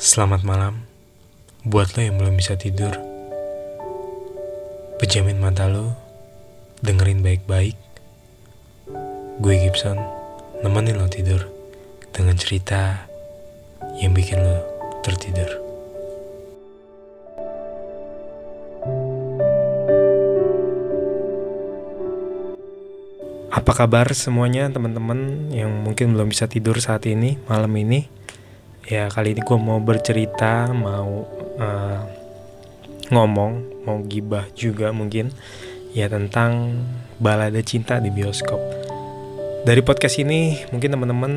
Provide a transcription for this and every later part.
Selamat malam. Buat lo yang belum bisa tidur Pejamin mata lo Dengerin baik-baik. Gue Gibson Nemenin lo tidur Dengan cerita Yang bikin lo tertidur. Apa kabar semuanya teman-teman yang mungkin belum bisa tidur saat ini, malam ini? Ya kali ini gue mau bercerita, mau uh, ngomong, mau gibah juga mungkin ya tentang balada cinta di bioskop. Dari podcast ini mungkin teman-teman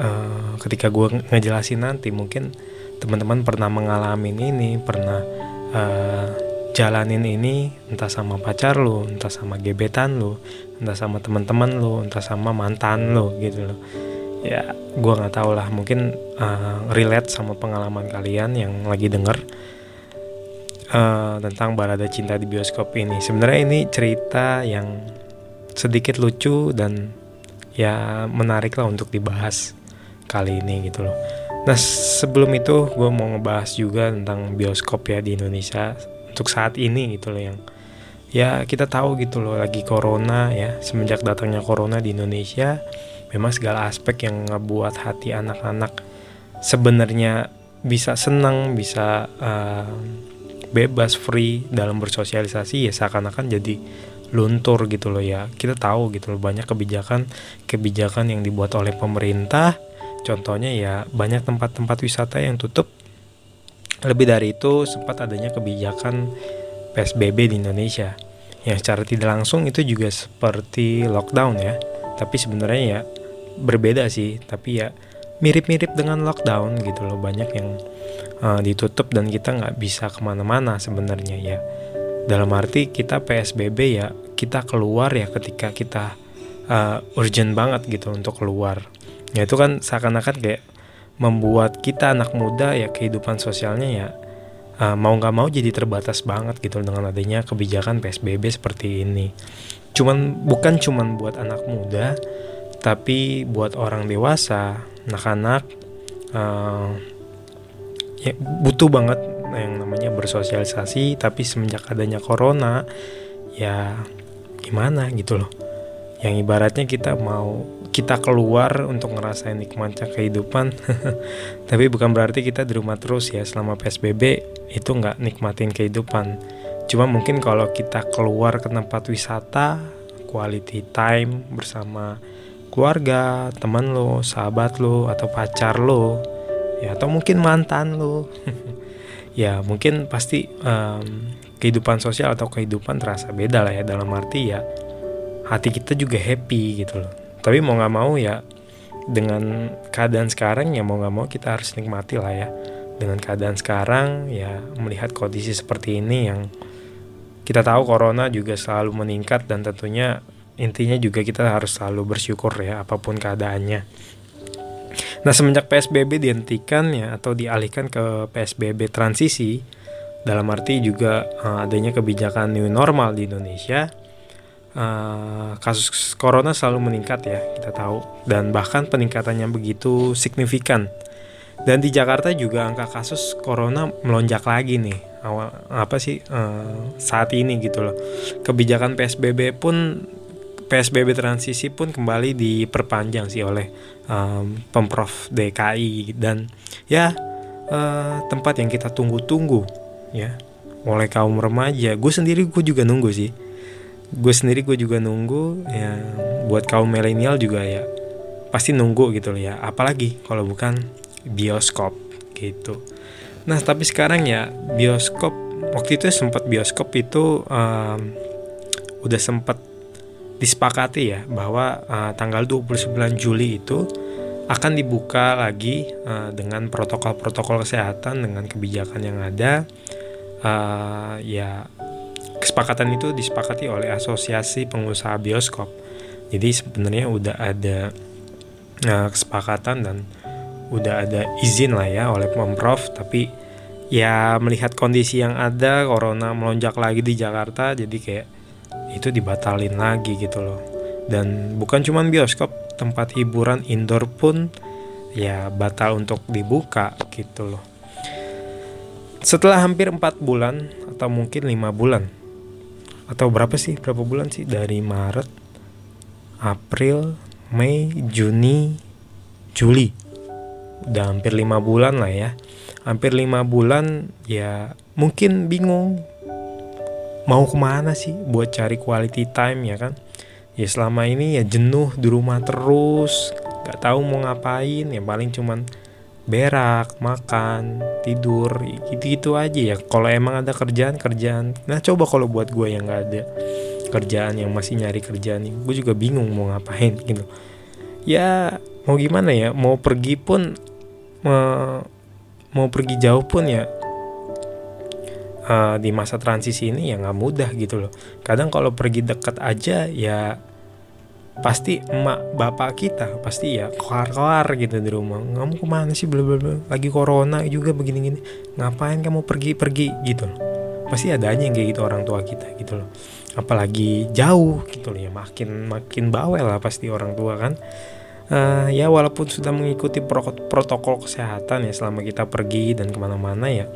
uh, ketika gue ngejelasin nanti mungkin teman-teman pernah mengalami ini, pernah uh, jalanin ini entah sama pacar lo, entah sama gebetan lo, entah sama teman-teman lo, entah sama mantan lo gitu loh. Ya, gue nggak tahu lah. Mungkin uh, relate sama pengalaman kalian yang lagi denger uh, tentang balada cinta di bioskop ini. Sebenarnya ini cerita yang sedikit lucu dan ya menarik lah untuk dibahas kali ini gitu loh. Nah sebelum itu gue mau ngebahas juga tentang bioskop ya di Indonesia untuk saat ini gitu loh yang ya kita tahu gitu loh lagi corona ya semenjak datangnya corona di Indonesia memang segala aspek yang ngebuat hati anak-anak sebenarnya bisa senang bisa uh, bebas free dalam bersosialisasi ya seakan-akan jadi luntur gitu loh ya. Kita tahu gitu loh banyak kebijakan kebijakan yang dibuat oleh pemerintah. Contohnya ya banyak tempat-tempat wisata yang tutup. Lebih dari itu, sempat adanya kebijakan PSBB di Indonesia. Yang secara tidak langsung itu juga seperti lockdown ya. Tapi sebenarnya ya berbeda sih, tapi ya mirip-mirip dengan lockdown gitu loh. Banyak yang uh, ditutup dan kita nggak bisa ke mana-mana sebenarnya ya. Dalam arti kita PSBB ya kita keluar ya ketika kita uh, urgent banget gitu untuk keluar. Ya itu kan seakan-akan kayak membuat kita anak muda ya kehidupan sosialnya ya uh, mau nggak mau jadi terbatas banget gitu dengan adanya kebijakan PSBB seperti ini. Cuman bukan cuman buat anak muda, tapi buat orang dewasa, anak-anak uh, ya butuh banget yang namanya bersosialisasi. Tapi semenjak adanya corona, ya gimana gitu loh. Yang ibaratnya kita mau kita keluar untuk ngerasain nikmatnya kehidupan tapi bukan berarti kita di rumah terus ya selama PSBB itu nggak nikmatin kehidupan cuma mungkin kalau kita keluar ke tempat wisata quality time bersama keluarga teman lo sahabat lo atau pacar lo ya atau mungkin mantan lo. Ya mungkin pasti um, kehidupan sosial atau kehidupan terasa beda lah ya dalam arti ya hati kita juga happy gitu loh. Tapi mau nggak mau ya dengan keadaan sekarang ya mau nggak mau kita harus nikmati lah ya. Dengan keadaan sekarang ya melihat kondisi seperti ini yang kita tahu corona juga selalu meningkat dan tentunya intinya juga kita harus selalu bersyukur ya apa pun keadaannya. Nah semenjak PSBB dihentikan ya atau dialihkan ke PSBB transisi dalam arti juga uh, adanya kebijakan new normal di Indonesia uh, kasus corona selalu meningkat ya kita tahu. Dan bahkan peningkatannya begitu signifikan. Dan di Jakarta juga angka kasus corona melonjak lagi nih awal apa sih uh, saat ini gitu loh. Kebijakan PSBB pun PSBB transisi pun kembali diperpanjang sih oleh um, pemprov DKI dan ya uh, tempat yang kita tunggu-tunggu ya. Oleh kaum remaja gue sendiri gue juga nunggu sih. Gue sendiri gue juga nunggu ya buat kaum milenial juga ya pasti nunggu gitu loh ya. Apalagi kalau bukan bioskop gitu. Nah tapi sekarang ya bioskop waktu itu sempat bioskop itu um, udah sempat disepakati ya bahwa uh, tanggal 29 Juli itu akan dibuka lagi uh, dengan protokol-protokol kesehatan dengan kebijakan yang ada. Uh, ya kesepakatan itu disepakati oleh asosiasi pengusaha bioskop. Jadi sebenarnya udah ada uh, kesepakatan dan udah ada izin lah ya oleh pemprov. Tapi ya melihat kondisi yang ada corona melonjak lagi di Jakarta jadi kayak itu dibatalin lagi gitu loh. Dan bukan cuma bioskop tempat hiburan indoor pun ya batal untuk dibuka gitu loh. Setelah hampir empat bulan atau mungkin lima bulan atau berapa sih berapa bulan sih? Dari Maret April Mei Juni Juli. Udah hampir lima bulan lah ya. Hampir lima bulan ya mungkin bingung mau ke mana sih buat cari quality time ya kan? Ya selama ini ya jenuh di rumah terus nggak tahu mau ngapain ya paling cuman berak makan tidur gitu-gitu aja ya. Kalau emang ada kerjaan kerjaan nah coba kalau buat gue yang nggak ada kerjaan yang masih nyari kerjaan gue juga bingung mau ngapain gitu. Ya mau gimana ya? Mau pergi pun mau, mau pergi jauh pun ya uh, di masa transisi ini ya nggak mudah gitu loh. Kadang kalau pergi dekat aja ya pasti emak bapak kita pasti ya kelar-kelar gitu di rumah. Kamu ke mana sih? Bla bla bla. Lagi corona juga begini-gini. Ngapain kamu pergi-pergi gitu loh? Pasti ada aja yang kayak gitu orang tua kita gitu loh. Apalagi jauh gitu loh ya. Makin makin bawel lah pasti orang tua kan. Uh, ya walaupun sudah mengikuti pro protokol kesehatan ya selama kita pergi dan ke mana-mana ya.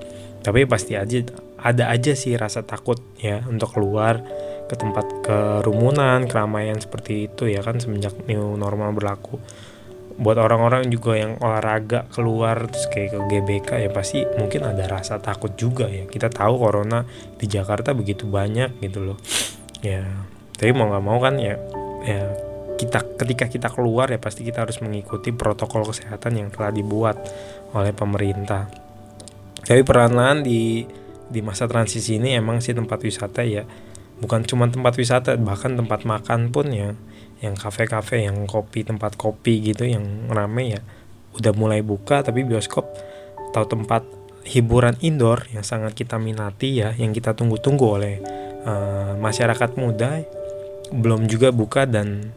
Tapi pasti aja ada aja sih rasa takut ya untuk keluar ke tempat kerumunan, keramaian seperti itu ya kan semenjak new normal berlaku. Buat orang-orang juga yang olahraga keluar terus kayak ke GBK ya pasti mungkin ada rasa takut juga ya. Kita tahu corona di Jakarta begitu banyak gitu loh. Ya, tapi mau nggak mau kan ya ya kita ketika kita keluar ya pasti kita harus mengikuti protokol kesehatan yang telah dibuat oleh pemerintah. Tapi peranan di di masa transisi ini emang sih tempat wisata ya. Bukan cuma tempat wisata bahkan tempat makan pun ya. Yang kafe-kafe yang kopi tempat kopi gitu yang rame ya udah mulai buka. Tapi bioskop atau tempat hiburan indoor yang sangat kita minati ya yang kita tunggu-tunggu oleh uh, masyarakat muda belum juga buka dan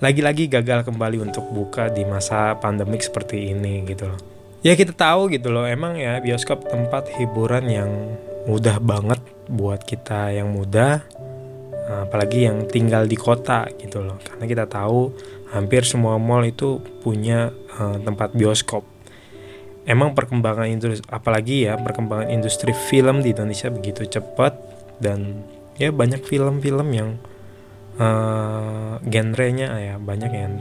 lagi-lagi gagal kembali untuk buka di masa pandemik seperti ini gitu loh ya kita tahu gitu loh. Emang ya bioskop tempat hiburan yang mudah banget buat kita yang muda apalagi yang tinggal di kota gitu loh. Karena kita tahu hampir semua mall itu punya uh, tempat bioskop. Emang perkembangan industri apalagi ya perkembangan industri film di Indonesia begitu cepat dan ya banyak film-film yang uh, genrenya ya banyak yang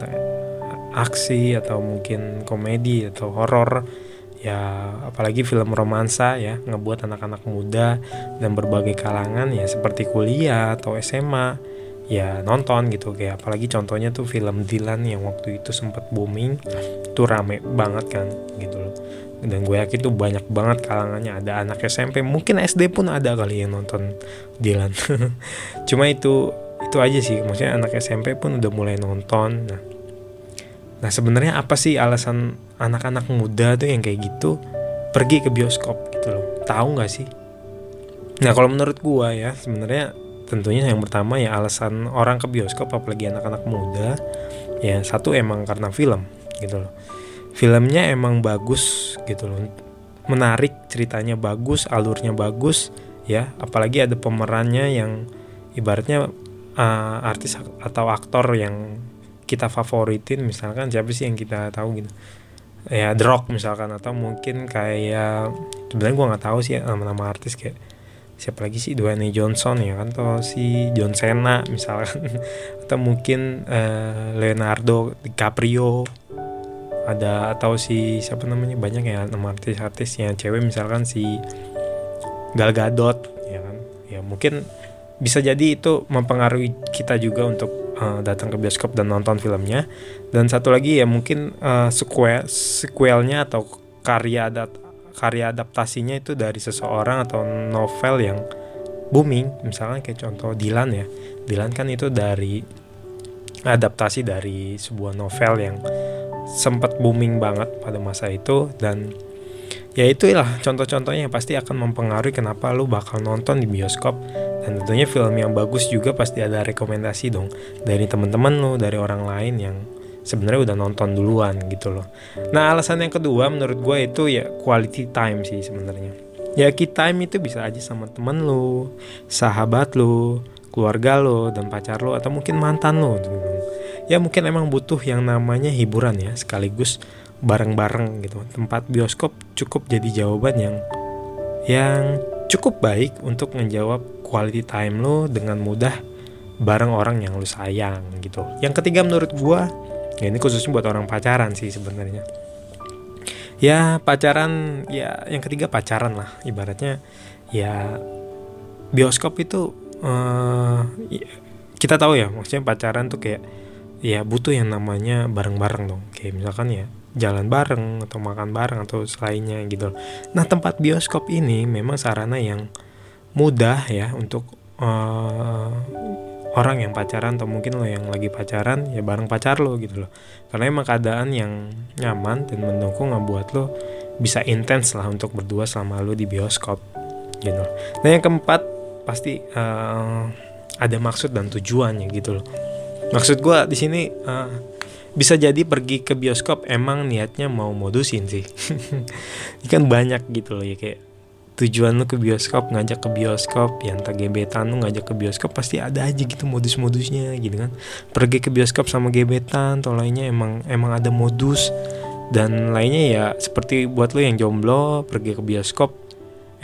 aksi atau mungkin komedi atau horor. Ya apalagi film romansa ya ngebuat anak-anak muda dan berbagai kalangan ya seperti kuliah atau SMA ya nonton gitu. Kayak apalagi contohnya tuh film Dylan yang waktu itu sempat booming itu rame banget kan gitu loh. Dan gue yakin tuh banyak banget kalangannya ada anak SMP mungkin SD pun ada kali yang nonton Dylan. Cuma itu itu aja sih maksudnya anak SMP pun udah mulai nonton. Nah Nah sebenarnya apa sih alasan anak-anak muda tuh yang kayak gitu pergi ke bioskop gitu loh? Tahu nggak sih? Nah kalau menurut gua ya sebenarnya tentunya yang pertama ya alasan orang ke bioskop apalagi anak-anak muda ya satu emang karena film gitu loh. Filmnya emang bagus gitu loh. Menarik, ceritanya bagus, alurnya bagus ya, apalagi ada pemerannya yang ibaratnya uh, artis atau aktor yang kita favoritin misalkan siapa sih yang kita tahu gitu. Ya The misalkan atau mungkin kayak sebenarnya gue nggak tahu sih nama-nama artis kayak siapa lagi sih Dwayne Johnson ya kan atau si John Cena misalkan. Atau mungkin uh, Leonardo DiCaprio. Ada atau si siapa namanya banyak ya nama artis-artis yang cewek misalkan si Gal Gadot ya kan. Ya mungkin bisa jadi itu mempengaruhi kita juga untuk uh, datang ke bioskop dan nonton filmnya. Dan satu lagi ya mungkin uh, sequel sequelnya atau karya adat karya adaptasinya itu dari seseorang atau novel yang booming. Misalkan kayak contoh Dilan ya. Dilan kan itu dari adaptasi dari sebuah novel yang sempat booming banget pada masa itu. Dan ya itulah contoh-contohnya yang pasti akan mempengaruhi kenapa lu bakal nonton di bioskop. Dan tentunya film yang bagus juga pasti ada rekomendasi dong dari teman-teman lo dari orang lain yang sebenarnya udah nonton duluan gitu loh. Nah alasan yang kedua menurut gue itu ya quality time sih sebenarnya. Ya key time itu bisa aja sama temen lo sahabat lo keluarga lo dan pacar lo atau mungkin mantan lo gitu. ya mungkin emang butuh yang namanya hiburan ya sekaligus bareng-bareng gitu tempat bioskop cukup jadi jawaban yang yang cukup baik untuk menjawab quality time lo dengan mudah bareng orang yang lu sayang gitu. Yang ketiga menurut gua, ya ini khususnya buat orang pacaran sih sebenarnya. Ya pacaran, ya yang ketiga pacaran lah ibaratnya ya bioskop itu uh, kita tahu ya maksudnya pacaran tuh kayak ya butuh yang namanya bareng-bareng dong kayak misalkan ya jalan bareng atau makan bareng atau selainnya gitu. Nah tempat bioskop ini memang sarana yang mudah ya untuk uh, orang yang pacaran atau mungkin lo yang lagi pacaran ya bareng pacar lo gitu loh. Karena emang keadaan yang nyaman dan mendukung ngebuat lo bisa intens lah untuk berdua selama lo di bioskop gitu. Nah yang keempat pasti uh, ada maksud dan tujuannya gitu loh. Maksud gue di sini uh, bisa jadi pergi ke bioskop emang niatnya mau modusin sih. Ini kan banyak gitu loh ya kayak tujuan lu ke bioskop ngajak ke bioskop yang tak gebetan lu ngajak ke bioskop pasti ada aja gitu modus-modusnya gitu kan. Pergi ke bioskop sama gebetan atau lainnya emang emang ada modus. Dan lainnya ya seperti buat lo yang jomblo pergi ke bioskop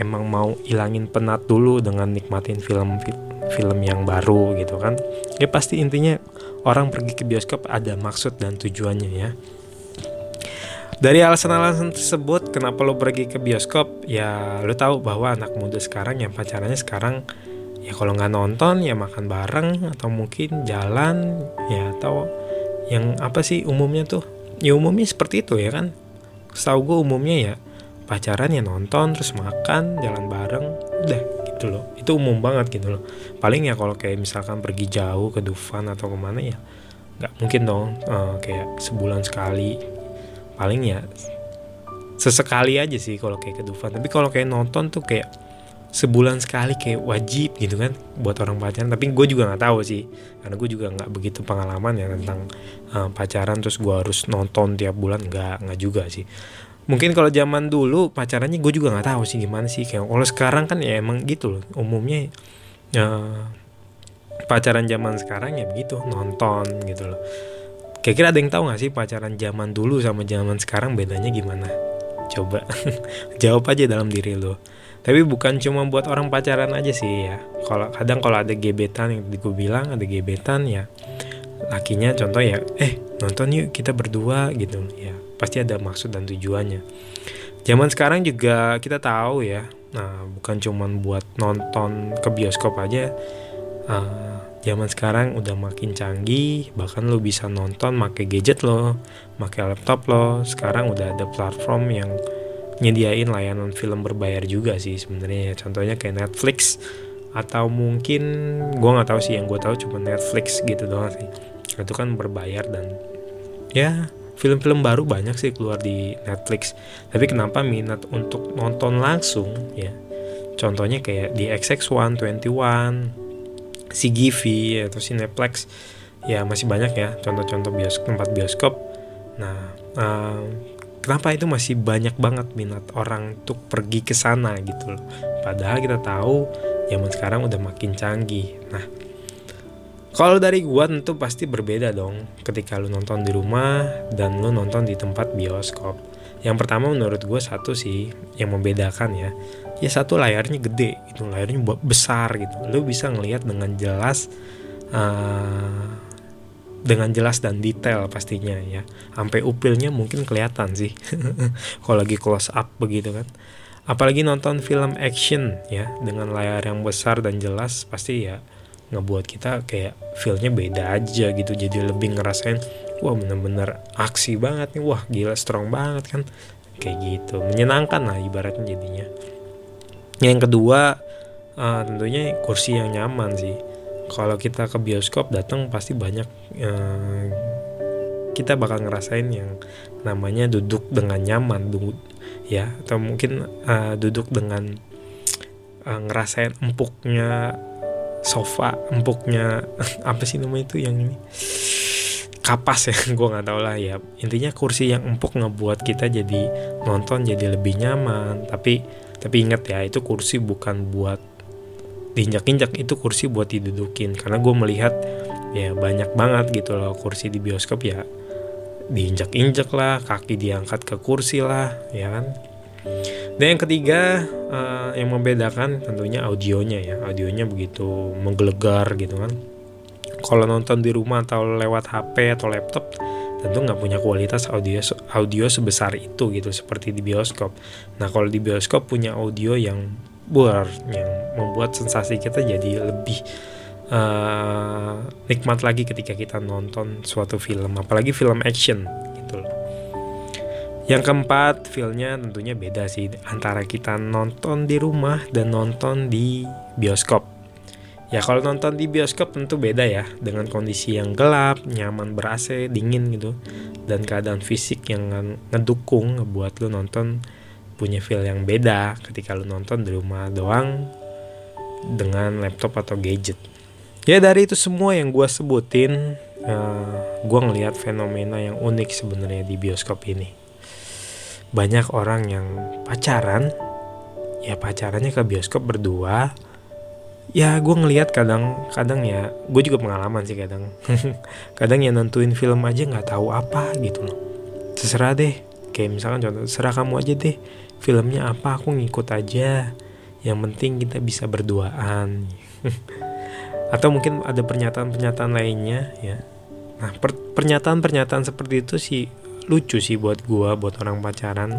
emang mau ilangin penat dulu dengan nikmatin film film yang baru gitu kan. Ya pasti intinya orang pergi ke bioskop ada maksud dan tujuannya ya. Dari alasan-alasan tersebut kenapa lo pergi ke bioskop? Ya lo tahu bahwa anak muda sekarang yang pacarannya sekarang ya kalau nggak nonton ya makan bareng atau mungkin jalan ya atau yang apa sih umumnya tuh? Ya umumnya seperti itu ya kan? Setahu gue umumnya ya pacaran ya nonton terus makan jalan bareng udah gitu loh. Itu umum banget gitu loh. Paling ya kalau kayak misalkan pergi jauh ke Dufan atau ke mana ya nggak mungkin dong uh, kayak sebulan sekali. Paling ya sesekali aja sih kalau kayak ke Dufan. Tapi kalau kayak nonton tuh kayak sebulan sekali kayak wajib gitu kan buat orang pacaran. Tapi gue juga nggak tahu sih karena gue juga nggak begitu pengalaman ya tentang uh, pacaran. Terus gue harus nonton tiap bulan? Nggak nggak juga sih mungkin kalau zaman dulu pacarannya gue juga nggak tahu sih gimana sih kayak kalau sekarang kan ya emang gitu loh umumnya uh, pacaran zaman sekarang ya begitu nonton gitu loh Kira-kira ada yang tahu gak sih pacaran zaman dulu sama zaman sekarang bedanya gimana? Coba jawab aja dalam diri lo. Tapi bukan cuma buat orang pacaran aja sih ya. Kalau kadang kalau ada gebetan yang gue bilang ada gebetan ya lakinya contoh ya eh nonton yuk kita berdua gitu ya pasti ada maksud dan tujuannya. Zaman sekarang juga kita tahu ya nah bukan cuma buat nonton ke bioskop aja uh, zaman sekarang udah makin canggih bahkan lo bisa nonton pakai gadget lo pakai laptop lo. Sekarang udah ada platform yang nyediain layanan film berbayar juga sih sebenarnya contohnya kayak Netflix atau mungkin gue nggak tahu sih yang gue tahu cuma Netflix gitu doang sih. Itu kan berbayar dan ya film-film baru banyak sih keluar di Netflix. Tapi kenapa minat untuk nonton langsung ya? Contohnya kayak di XX1, 21 CGV atau Cineplex. Ya masih banyak ya contoh-contoh bioskop tempat bioskop. Nah uh, kenapa itu masih banyak banget minat orang untuk pergi ke sana gitu loh? Padahal kita tahu zaman sekarang udah makin canggih. Nah kalau dari gua tentu pasti berbeda dong ketika lu nonton di rumah dan lu nonton di tempat bioskop. Yang pertama menurut gue satu sih yang membedakan ya. Ya satu layarnya gede itu layarnya besar gitu. Lo bisa ngelihat dengan jelas uh, dengan jelas dan detail pastinya ya. Sampai upilnya mungkin kelihatan sih kalau lagi close up begitu kan. Apalagi nonton film action ya dengan layar yang besar dan jelas pasti ya ngebuat kita kayak feelnya beda aja gitu. Jadi lebih ngerasain wah bener-bener aksi banget nih. Wah gila strong banget kan. Kayak gitu. Menyenangkan lah ibaratnya jadinya. Yang kedua uh, tentunya kursi yang nyaman sih. Kalau kita ke bioskop datang pasti banyak uh, kita bakal ngerasain yang namanya duduk dengan nyaman. Duduk ya atau mungkin uh, duduk dengan uh, ngerasain empuknya sofa empuknya apa sih namanya itu yang ini? Kapas ya gue nggak tahu lah ya. Intinya kursi yang empuk ngebuat kita jadi nonton jadi lebih nyaman. Tapi tapi ingat ya itu kursi bukan buat diinjak-injak itu kursi buat didudukin. Karena gue melihat ya banyak banget gitu loh kursi di bioskop ya. Diinjak-injak lah kaki diangkat ke kursi lah ya kan dan yang ketiga uh, yang membedakan tentunya audionya ya audionya begitu menggelegar gitu kan kalau nonton di rumah atau lewat HP atau laptop tentu nggak punya kualitas audio audio sebesar itu gitu seperti di bioskop. Nah kalau di bioskop punya audio yang buar yang membuat sensasi kita jadi lebih uh, nikmat lagi ketika kita nonton suatu film, apalagi film action. Yang keempat, filmnya tentunya beda sih antara kita nonton di rumah dan nonton di bioskop. Ya kalau nonton di bioskop tentu beda ya dengan kondisi yang gelap, nyaman ber AC, dingin gitu dan keadaan fisik yang ngedukung buat lu nonton punya feel yang beda ketika lu nonton di rumah doang dengan laptop atau gadget. Ya dari itu semua yang gue sebutin, uh, eh, gue ngelihat fenomena yang unik sebenarnya di bioskop ini. Banyak orang yang pacaran, ya pacarannya ke bioskop berdua, ya gue ngelihat kadang kadang ya gue juga pengalaman sih kadang. Kadang ya nentuin film aja nggak tahu apa gitu loh. Terserah deh. Kayak misalkan contoh serah kamu aja deh filmnya apa aku ngikut aja. Yang penting kita bisa berduaan. Atau mungkin ada pernyataan-pernyataan lainnya ya. Nah pernyataan-pernyataan seperti itu sih lucu sih buat gue buat orang pacaran.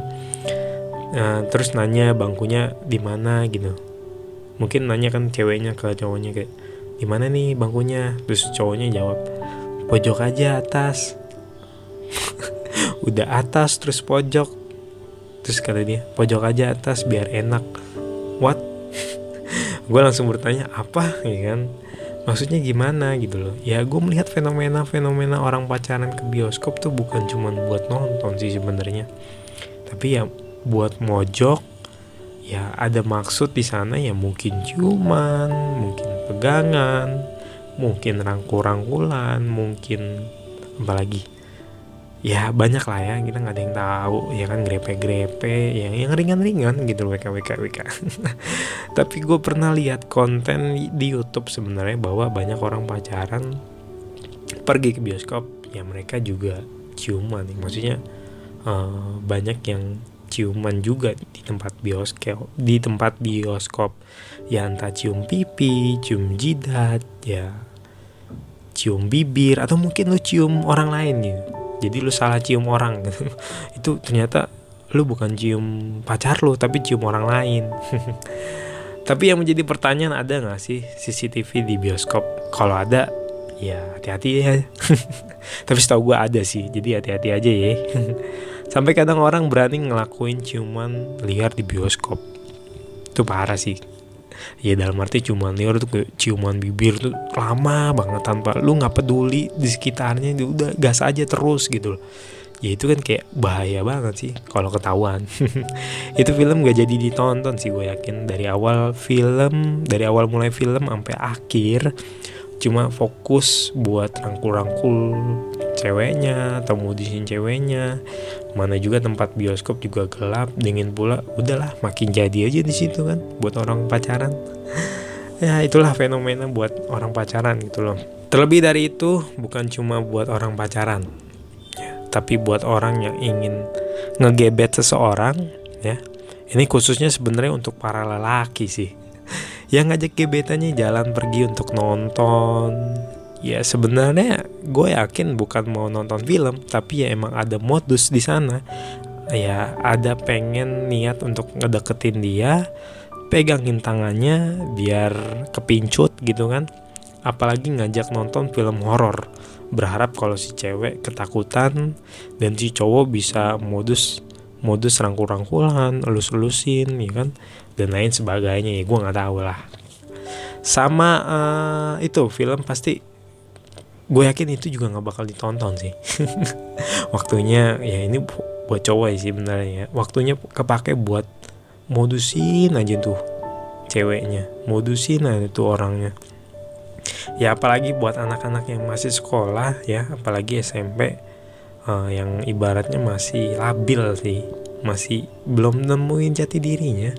Uh, terus nanya bangkunya di mana? Gitu. Mungkin nanya kan ceweknya ke cowoknya kayak di mana nih bangkunya? Terus cowoknya jawab pojok aja atas. Udah atas terus pojok. Terus kata dia pojok aja atas biar enak. What? Gue langsung bertanya apa? Ya kan maksudnya gimana gitu loh. Ya gue melihat fenomena-fenomena orang pacaran ke bioskop tuh bukan cuma buat nonton sih sebenarnya. Tapi ya buat mojok ya ada maksud di sana ya mungkin ciuman, mungkin pegangan, mungkin rangkul-rangkulan, mungkin apalagi ya banyak lah ya kita nggak ada yang tahu ya kan grepe-grepe ya yang ringan-ringan gitu WK WK WK tapi gue pernah lihat konten di YouTube sebenarnya bahwa banyak orang pacaran pergi ke bioskop ya mereka juga ciuman. Maksudnya uh, banyak yang ciuman juga di tempat bioskop di tempat bioskop. Ya entah cium pipi cium jidat ya cium bibir atau mungkin lu cium orang lain gitu jadi lu salah cium orang. Gitu itu ternyata lu bukan cium pacar lu tapi cium orang lain. Tapi yang menjadi pertanyaan ada nggak sih CCTV di bioskop? Kalau ada ya hati-hati ya. Tapi setahu gue ada sih jadi hati-hati aja ya. Sampai kadang orang berani ngelakuin ciuman liar di bioskop. Itu parah sih. Ya dalam arti ciuman liar tuh ciuman bibir tuh lama banget tanpa lu nggak peduli di sekitarnya udah gas aja terus gitu loh. Ya itu kan kayak bahaya banget sih kalau ketahuan. itu film gak jadi ditonton sih gue yakin dari awal film, dari awal mulai film sampai akhir cuma fokus buat rangkul-rangkul ceweknya atau modusin ceweknya mana juga tempat bioskop juga gelap dingin pula. Udahlah makin jadi aja di situ kan buat orang pacaran. Ya itulah fenomena buat orang pacaran gitu loh. Terlebih dari itu bukan cuma buat orang pacaran ya, tapi buat orang yang ingin ngegebet seseorang ya. Ini khususnya sebenarnya untuk para lelaki sih. Yang ngajak gebetannya jalan pergi untuk nonton ya sebenarnya gue yakin bukan mau nonton film tapi ya emang ada modus di sana. Ya ada pengen niat untuk ngedeketin dia pegangin tangannya biar kepincut gitu kan. Apalagi ngajak nonton film horor. Berharap kalau si cewek ketakutan dan si cowok bisa modus modus rangkul-rangkulan elus-elusin ya kan dan lain sebagainya. Ya gue nggak tahu lah. Sama uh, itu film pasti gue yakin itu juga nggak bakal ditonton sih. Waktunya ya ini buat cowok sih benernya ya. Waktunya kepake buat modusin aja tuh ceweknya. Modusin aja tuh orangnya. Ya apalagi buat anak-anak yang masih sekolah ya apalagi SMP uh, eh, yang ibaratnya masih labil sih. Masih belum nemuin jati dirinya.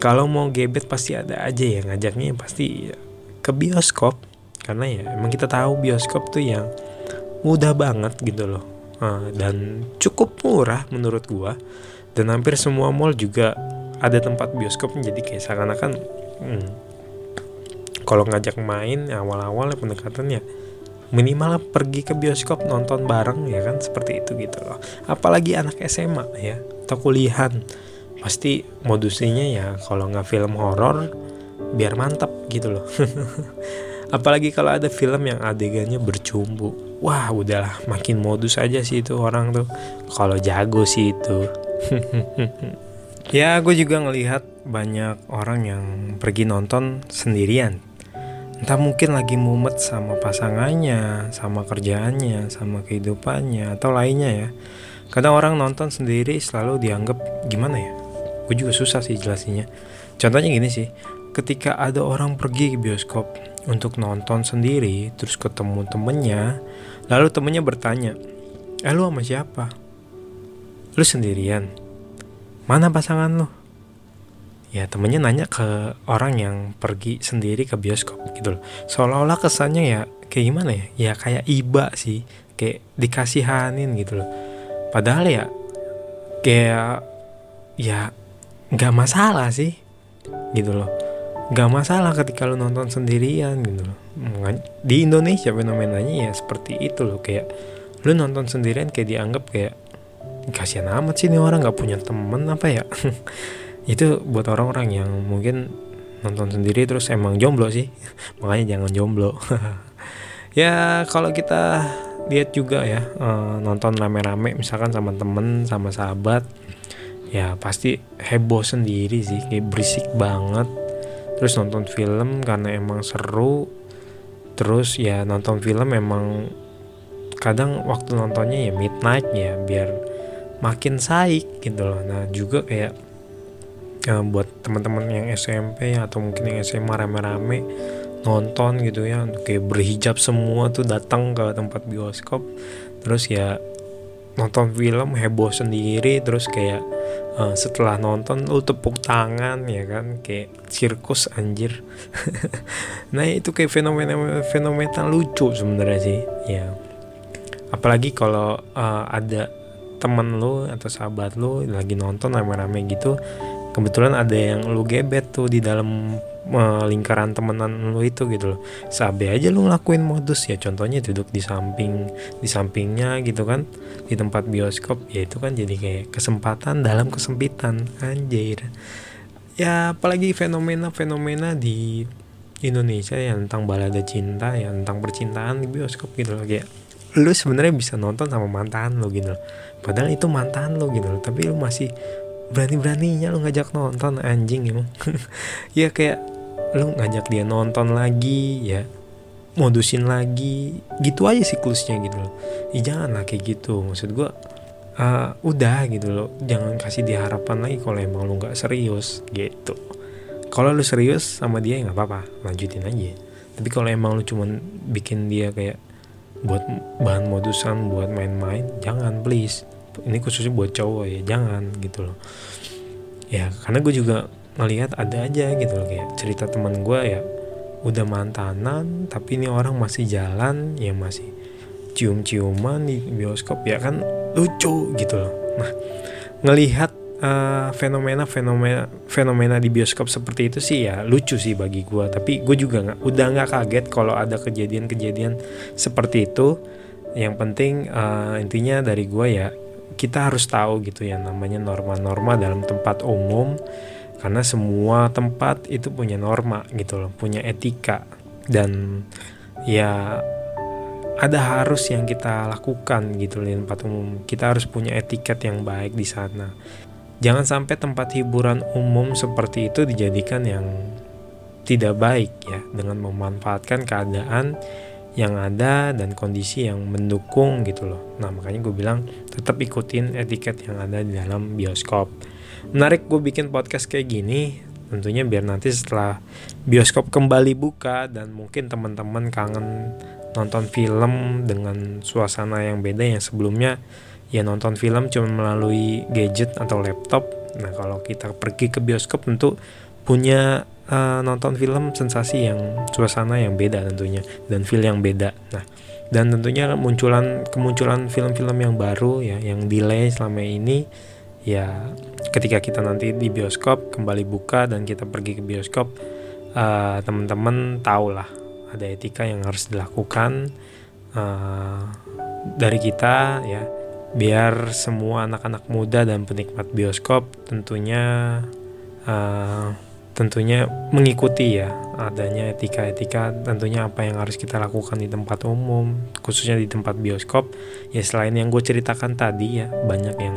Kalau mau gebet pasti ada aja yang ngajaknya pasti ke bioskop karena ya emang kita tahu bioskop tuh yang mudah banget gitu loh. Uh, dan cukup murah menurut gua. Dan hampir semua mall juga ada tempat bioskop jadi kayak seakan-akan hmm, kalau ngajak main awal-awal ya pendekatannya minimal pergi ke bioskop nonton bareng ya kan seperti itu gitu loh. Apalagi anak SMA ya atau kuliahan. Pasti modusnya ya kalau nggak film horor biar mantap gitu loh apalagi kalau ada film yang adegannya bercumbu. Wah udahlah makin modus aja sih itu orang tuh. Kalau jago sih itu. Ya gue juga ngelihat banyak orang yang pergi nonton sendirian. Entah mungkin lagi mumet sama pasangannya sama kerjaannya sama kehidupannya atau lainnya ya. Kadang orang nonton sendiri selalu dianggap gimana ya? Gue juga susah sih jelasinnya. Contohnya gini sih ketika ada orang pergi ke bioskop untuk nonton sendiri terus ketemu temennya lalu temennya bertanya eh lu sama siapa? Lu sendirian? Mana pasangan lu? Ya temennya nanya ke orang yang pergi sendiri ke bioskop gitu loh. Seolah-olah kesannya ya kayak gimana ya? Ya kayak iba sih kayak dikasihanin gitu loh. Padahal ya kayak ya nggak masalah sih gitu loh nggak masalah ketika lo nonton sendirian gitu loh. Di Indonesia fenomenanya ya seperti itu loh. Kayak lo nonton sendirian kayak dianggap kayak kasihan amat sih ini orang nggak punya temen apa ya? Itu buat orang-orang yang mungkin nonton sendiri terus emang jomblo sih. Makanya jangan jomblo. Ya kalau kita lihat juga ya uh, nonton rame-rame misalkan sama temen sama sahabat ya pasti heboh sendiri sih. Kayak berisik banget terus nonton film karena emang seru. Terus ya nonton film emang kadang waktu nontonnya ya midnight ya biar makin saik gitu loh. Nah juga kayak ya, buat teman-teman yang SMP atau mungkin yang SMA rame-rame nonton gitu ya. Kayak berhijab semua tuh datang ke tempat bioskop. Terus ya nonton film heboh sendiri. Terus kayak uh, setelah nonton lu tepuk tangan ya kan? Kayak sirkus anjir. Nah itu kayak fenomena fenomena lucu sebenarnya sih ya. Apalagi kalau uh, ada temen lu atau sahabat lu lagi nonton rame-rame gitu kebetulan ada yang lu gebet tuh di dalam uh, lingkaran temenan lu itu gitu loh. Sabe aja lu ngelakuin modus. Ya contohnya duduk di samping di sampingnya gitu kan. Di tempat bioskop ya itu kan jadi kayak kesempatan dalam kesempitan. Anjir. Ya apalagi fenomena-fenomena di Indonesia yang tentang balada cinta ya tentang percintaan di bioskop gitu loh. Kayak lu sebenarnya bisa nonton sama mantan lo gitu loh. Padahal itu mantan lo gitu loh. Tapi lu masih berani-beraninya lu ngajak nonton anjing emang. Ya kayak lu ngajak dia nonton lagi ya modusin lagi. Gitu aja siklusnya gitu loh. Ya jangan lah kayak gitu. Maksud gua uh, udah gitu loh. Jangan kasih dia harapan lagi kalau emang lu nggak serius gitu. Kalau lu serius sama dia ya nggak apa-apa lanjutin aja. Tapi kalau emang lu cuman bikin dia kayak buat bahan modusan buat main-main jangan please ini khususnya buat cowok ya jangan gitu loh. Ya karena gue juga ngelihat ada aja gitu loh. Kayak cerita teman gue ya udah mantanan tapi ini orang masih jalan ya masih cium-ciuman di bioskop ya kan lucu gitu loh. Nah ngelihat uh, fenomena fenomena fenomena di bioskop seperti itu sih ya lucu sih bagi gue tapi gue juga nggak udah nggak kaget kalau ada kejadian-kejadian seperti itu. Yang penting uh, intinya dari gue ya kita harus tahu gitu ya namanya norma-norma dalam tempat umum. Karena semua tempat itu punya norma gitu loh punya etika. Dan ya ada harus yang kita lakukan gitu loh di tempat umum. Kita harus punya etiket yang baik di sana. Jangan sampai tempat hiburan umum seperti itu dijadikan yang tidak baik ya dengan memanfaatkan keadaan yang ada dan kondisi yang mendukung gitu loh. Nah makanya gue bilang tetap ikutin etiket yang ada di dalam bioskop. Menarik gue bikin podcast kayak gini tentunya biar nanti setelah bioskop kembali buka dan mungkin teman-teman kangen nonton film dengan suasana yang beda yang sebelumnya ya nonton film cuma melalui gadget atau laptop. Nah kalau kita pergi ke bioskop tentu punya uh, nonton film sensasi yang suasana yang beda tentunya dan feel yang beda. Nah, dan tentunya munculan kemunculan film-film yang baru ya yang delay selama ini ya ketika kita nanti di bioskop kembali buka dan kita pergi ke bioskop uh, teman-teman tahu lah ada etika yang harus dilakukan uh, dari kita ya. Biar semua anak-anak muda dan penikmat bioskop tentunya uh, tentunya mengikuti ya adanya etika-etika tentunya apa yang harus kita lakukan di tempat umum khususnya di tempat bioskop. Ya selain yang gue ceritakan tadi ya banyak yang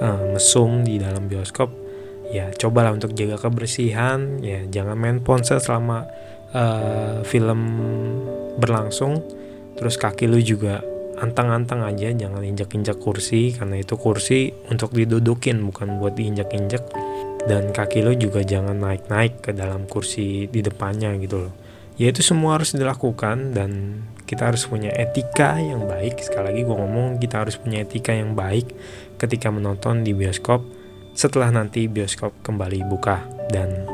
uh, mesum di dalam bioskop. Ya cobalah untuk jaga kebersihan. Ya jangan main ponsel selama uh, film berlangsung. Terus kaki lu juga antang-antang aja jangan injak-injak kursi karena itu kursi untuk didudukin bukan buat diinjak-injak dan kaki lo juga jangan naik-naik ke dalam kursi di depannya gitu loh. Ya itu semua harus dilakukan dan kita harus punya etika yang baik. Sekali lagi gue ngomong kita harus punya etika yang baik ketika menonton di bioskop. Setelah nanti bioskop kembali buka. Dan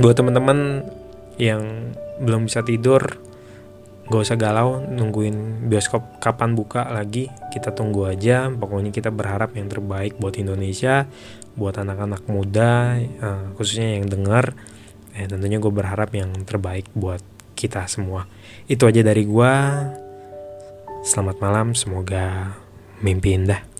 buat teman-teman yang belum bisa tidur gak usah galau nungguin bioskop kapan buka lagi. Kita tunggu aja. Pokoknya kita berharap yang terbaik buat Indonesia buat anak-anak muda uh, khususnya yang dengar. Eh, tentunya gue berharap yang terbaik buat kita semua. Itu aja dari gue selamat malam semoga mimpi indah